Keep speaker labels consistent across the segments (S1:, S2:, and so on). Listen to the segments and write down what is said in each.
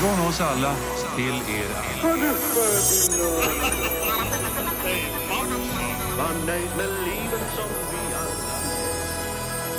S1: Från oss alla till er alla.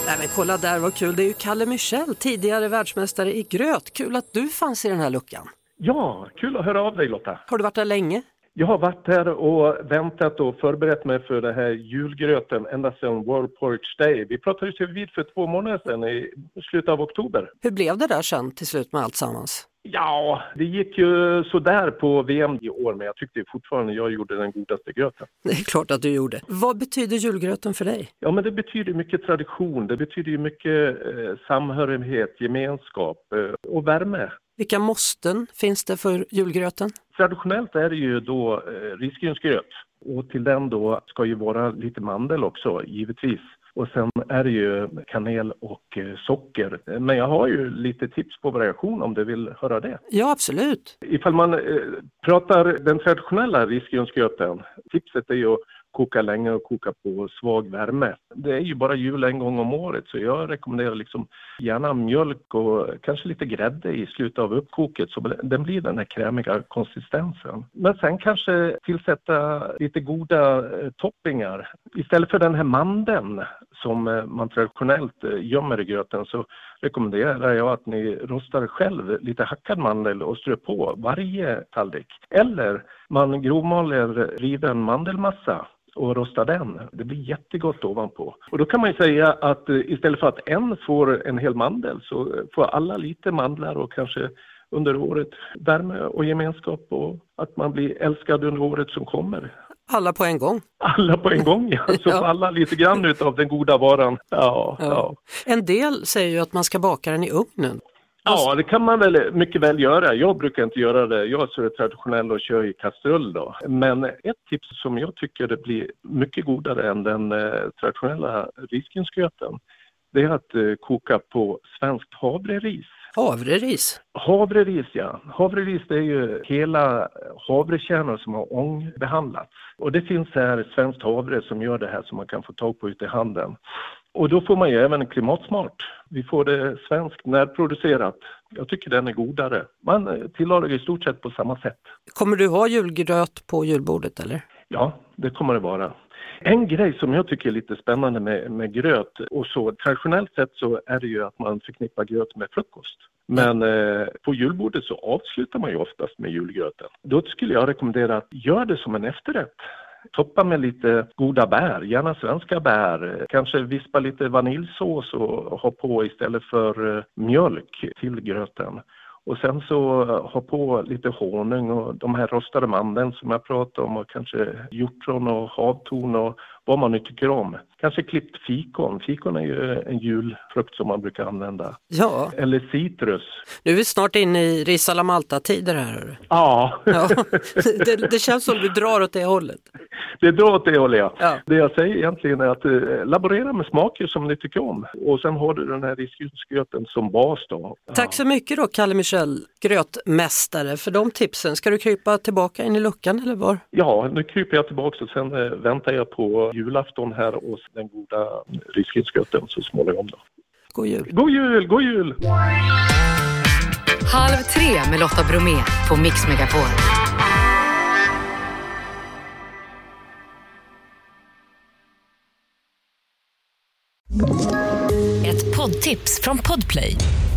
S2: Nej men kolla där vad kul, det är ju Kalle Michel, tidigare världsmästare i gröt. Kul att du fanns i den här luckan.
S3: Ja, kul att höra av dig Lotta.
S2: Har du varit där länge?
S3: Jag har varit här och väntat och förberett mig för den här julgröten ända sedan World Porridge Day. Vi pratades ju vid för två månader sedan i slutet av oktober.
S2: Hur blev det där sen till slut med allt sammans?
S3: Ja, det gick ju sådär på VM i år men jag tyckte fortfarande jag gjorde den godaste gröten.
S2: Det är klart att du gjorde. Vad betyder julgröten för dig?
S3: Ja, men det betyder mycket tradition, det betyder mycket eh, samhörighet, gemenskap eh, och värme.
S2: Vilka måsten finns det för julgröten?
S3: Traditionellt är det ju då eh, risgrynsgröt och till den då ska ju vara lite mandel också givetvis. Och sen är det ju kanel och eh, socker. Men jag har ju lite tips på variation om du vill höra det.
S2: Ja, absolut.
S3: Ifall man eh, pratar den traditionella risgrynsgröten, tipset är ju att koka länge och koka på svag värme. Det är ju bara jul en gång om året så jag rekommenderar liksom gärna mjölk och kanske lite grädde i slutet av uppkoket så den blir den här krämiga konsistensen. Men sen kanske tillsätta lite goda eh, toppingar. Istället för den här mandeln som eh, man traditionellt eh, gömmer i gröten så rekommenderar jag att ni rostar själv lite hackad mandel och strör på varje tallrik. Eller man grovmaler riven mandelmassa och rostar den. Det blir jättegott ovanpå. Och då kan man ju säga att eh, istället för att en får en hel mandel så får alla lite mandlar och kanske under året värme och gemenskap och att man blir älskad under året som kommer.
S2: Alla på en gång.
S3: Alla på en gång, ja. Så
S2: Ja.
S3: alla lite grann utav den goda varan. Ja,
S2: Ja.
S3: ja.
S2: En del säger ju att man ska baka den i ugnen.
S3: Ja, det kan man väl mycket väl göra. Jag brukar inte göra det. Jag är så traditionell och kör i kastrull då. Men ett tips som jag tycker det blir mycket godare än den eh, traditionella risgrynsgröten, det är att eh, koka på svenskt havreris.
S2: Havreris.
S3: Havreris, ja. Havreris det är ju hela havrekärnor som har ångbehandlats. Och det finns här svenskt havre som gör det här som man kan få tag på ute i handeln. Och då får man ju även klimatsmart. Vi får det svenskt närproducerat. Jag tycker den är godare. Man eh, tillagar i stort sett på samma sätt.
S2: Kommer du ha julgröt på julbordet eller?
S3: Ja, det kommer det vara. En grej som jag tycker är lite spännande med, med gröt och så, traditionellt sett så är det ju att man förknippar gröt med frukost. Men eh, på julbordet så avslutar man ju oftast med julgröten. Då skulle jag rekommendera att gör det som en efterrätt. Toppa med lite goda bär, gärna svenska bär. Kanske vispa lite vaniljsås och ha på istället för eh, mjölk till gröten. Och sen så eh, ha på lite honung och de här rostade mandeln som jag pratade om och kanske hjortron och havtorn och vad man nu tycker om. Kanske klippt fikon. Fikon är ju en julfrukt som man brukar använda.
S2: Ja,
S3: Eller citrus.
S2: nu är vi snart inne i ris alla Malta-tider här.
S3: Ja,
S2: Ja, det, det känns som du drar åt det hållet.
S3: det drar åt det håller jag.
S2: Ja.
S3: Det jag säger egentligen är att eh, laborera med smaker som ni tycker om. Och sen har du den här risgrynsgröten som bas då.
S2: Tack så mycket då Kalle Michel, grötmästare, för de tipsen. Ska du krypa tillbaka in i luckan eller var?
S3: Ja, nu kryper jag tillbaka och sen eh, väntar jag på julafton här och den goda risgrynsgröten så småningom då.
S2: God jul!
S3: God jul, god jul!
S4: Halv tre med Lotta Bromé på Mix Megapol.
S5: Ett poddtips från Podplay.